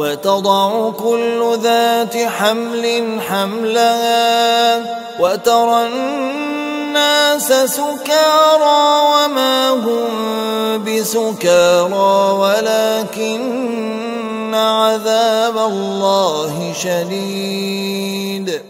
وتضع كل ذات حمل حملها وترى الناس سكارى وما هم بسكارى ولكن عذاب الله شديد.